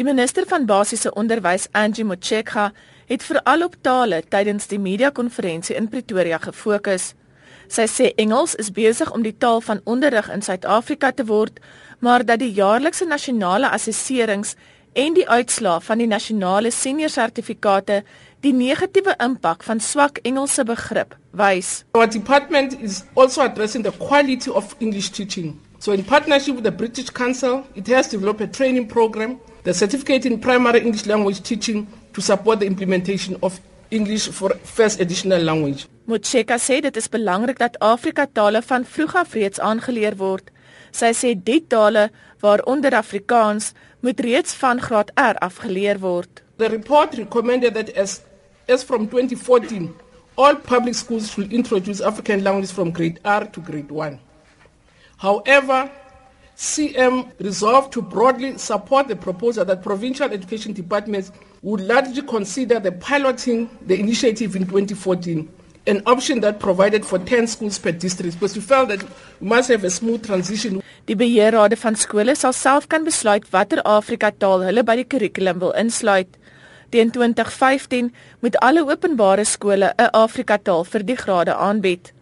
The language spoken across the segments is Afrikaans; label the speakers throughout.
Speaker 1: Die minister van basiese onderwys, Angie Motshekga, het veral op tale tydens die media-konferensie in Pretoria gefokus. Sy sê Engels is besig om die taal van onderrig in Suid-Afrika te word, maar dat die jaarlikse nasionale assesserings en die uitslae van die nasionale senior sertifikate die negatiewe impak van swak Engelse begrip wys.
Speaker 2: Our department is also addressing the quality of English teaching. So in partnership with the British Council, it has developed a training program the certificate in primary English language teaching to support the implementation of English for first additional language.
Speaker 1: Motsheka sê dit is belangrik dat Afrika tale van vroeg af reeds aangeleer word. Sy sê die tale waaronder Afrikaans moet reeds van graad R afgeleer word.
Speaker 2: The report recommended that as as from 2014 all public schools should introduce African languages from grade R to grade 1. However, CM resolved to broadly support the proposal that provincial education departments would largely consider the piloting the initiative in 2014 an option that provided for 10 schools per district because we felt that we must have a smooth transition.
Speaker 1: Die beheerrade van skole sal self kan besluit watter Afrika taal hulle by die kurrikulum wil insluit. Teen 2015 moet alle openbare skole 'n Afrika taal vir die grade aanbied.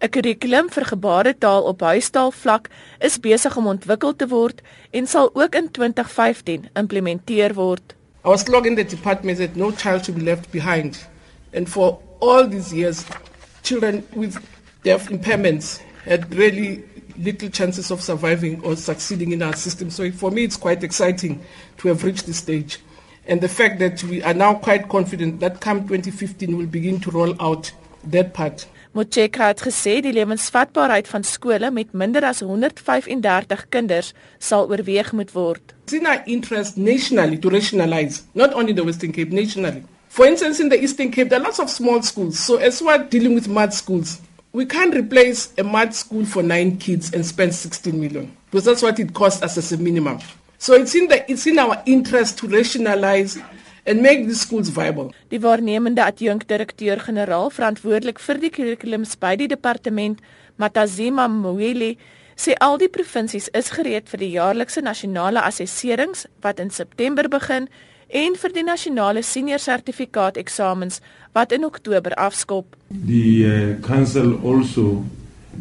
Speaker 1: 'n Kurrikulum vir gebaretaal op huistaalvlak is besig om ontwikkel te word en sal ook in 2015 implementeer word.
Speaker 2: Our slogan in the department is that no child should be left behind. And for all these years, children with deaf impairments had really little chances of surviving or succeeding in our system. So for me, it's quite exciting to have reached this stage. And the fact that we are now quite confident that come 2015 we'll begin to roll out that part.
Speaker 1: Motshekga het gesê die lewensvatbaarheid van skole met minder as 135 kinders sal oorweeg moet word.
Speaker 2: It's in our interest nationally to rationalize, not only the Western Cape, nationally. For instance, in the Eastern Cape, there are lots of small schools. So as we're dealing with math schools, we can't replace a math school for nine kids and spend 16 million because that's what it costs us as a minimum. So it's in, the, it's in our interest to rationalize and make the schools viable.
Speaker 1: Die waarnemende adjunkdirekteur-generaal verantwoordelik vir die kurrikulums by die departement, Matazima Mweli, sê al die provinsies is gereed vir die jaarlikse nasionale assesserings wat in September begin en vir die nasionale senior sertifikaat eksamens wat in Oktober afskop.
Speaker 3: The uh, council also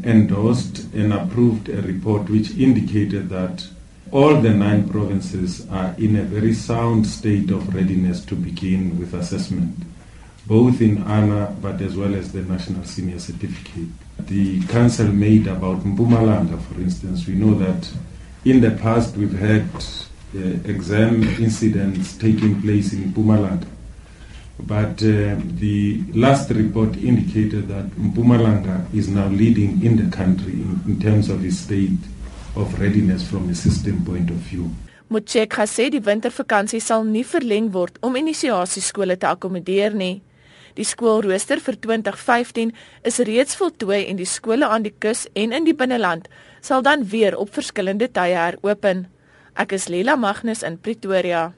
Speaker 3: endorsed and approved a report which indicated that all the nine provinces are in a very sound state of readiness to begin with assessment, both in ANA but as well as the National Senior Certificate. The council made about Mpumalanga, for instance. We know that in the past we've had uh, exam incidents taking place in Mpumalanga. But uh, the last report indicated that Mpumalanga is now leading in the country in, in terms of its state of readiness from a system point of view.
Speaker 1: Motshekga sê die wintervakansie sal nie verleng word om inisiasieskole te akkommodeer nie. Die skoolrooster vir 2015 is reeds voltooi en die skole aan die kus en in die binneland sal dan weer op verskillende tye heropen. Ek is Lela Magnus in Pretoria.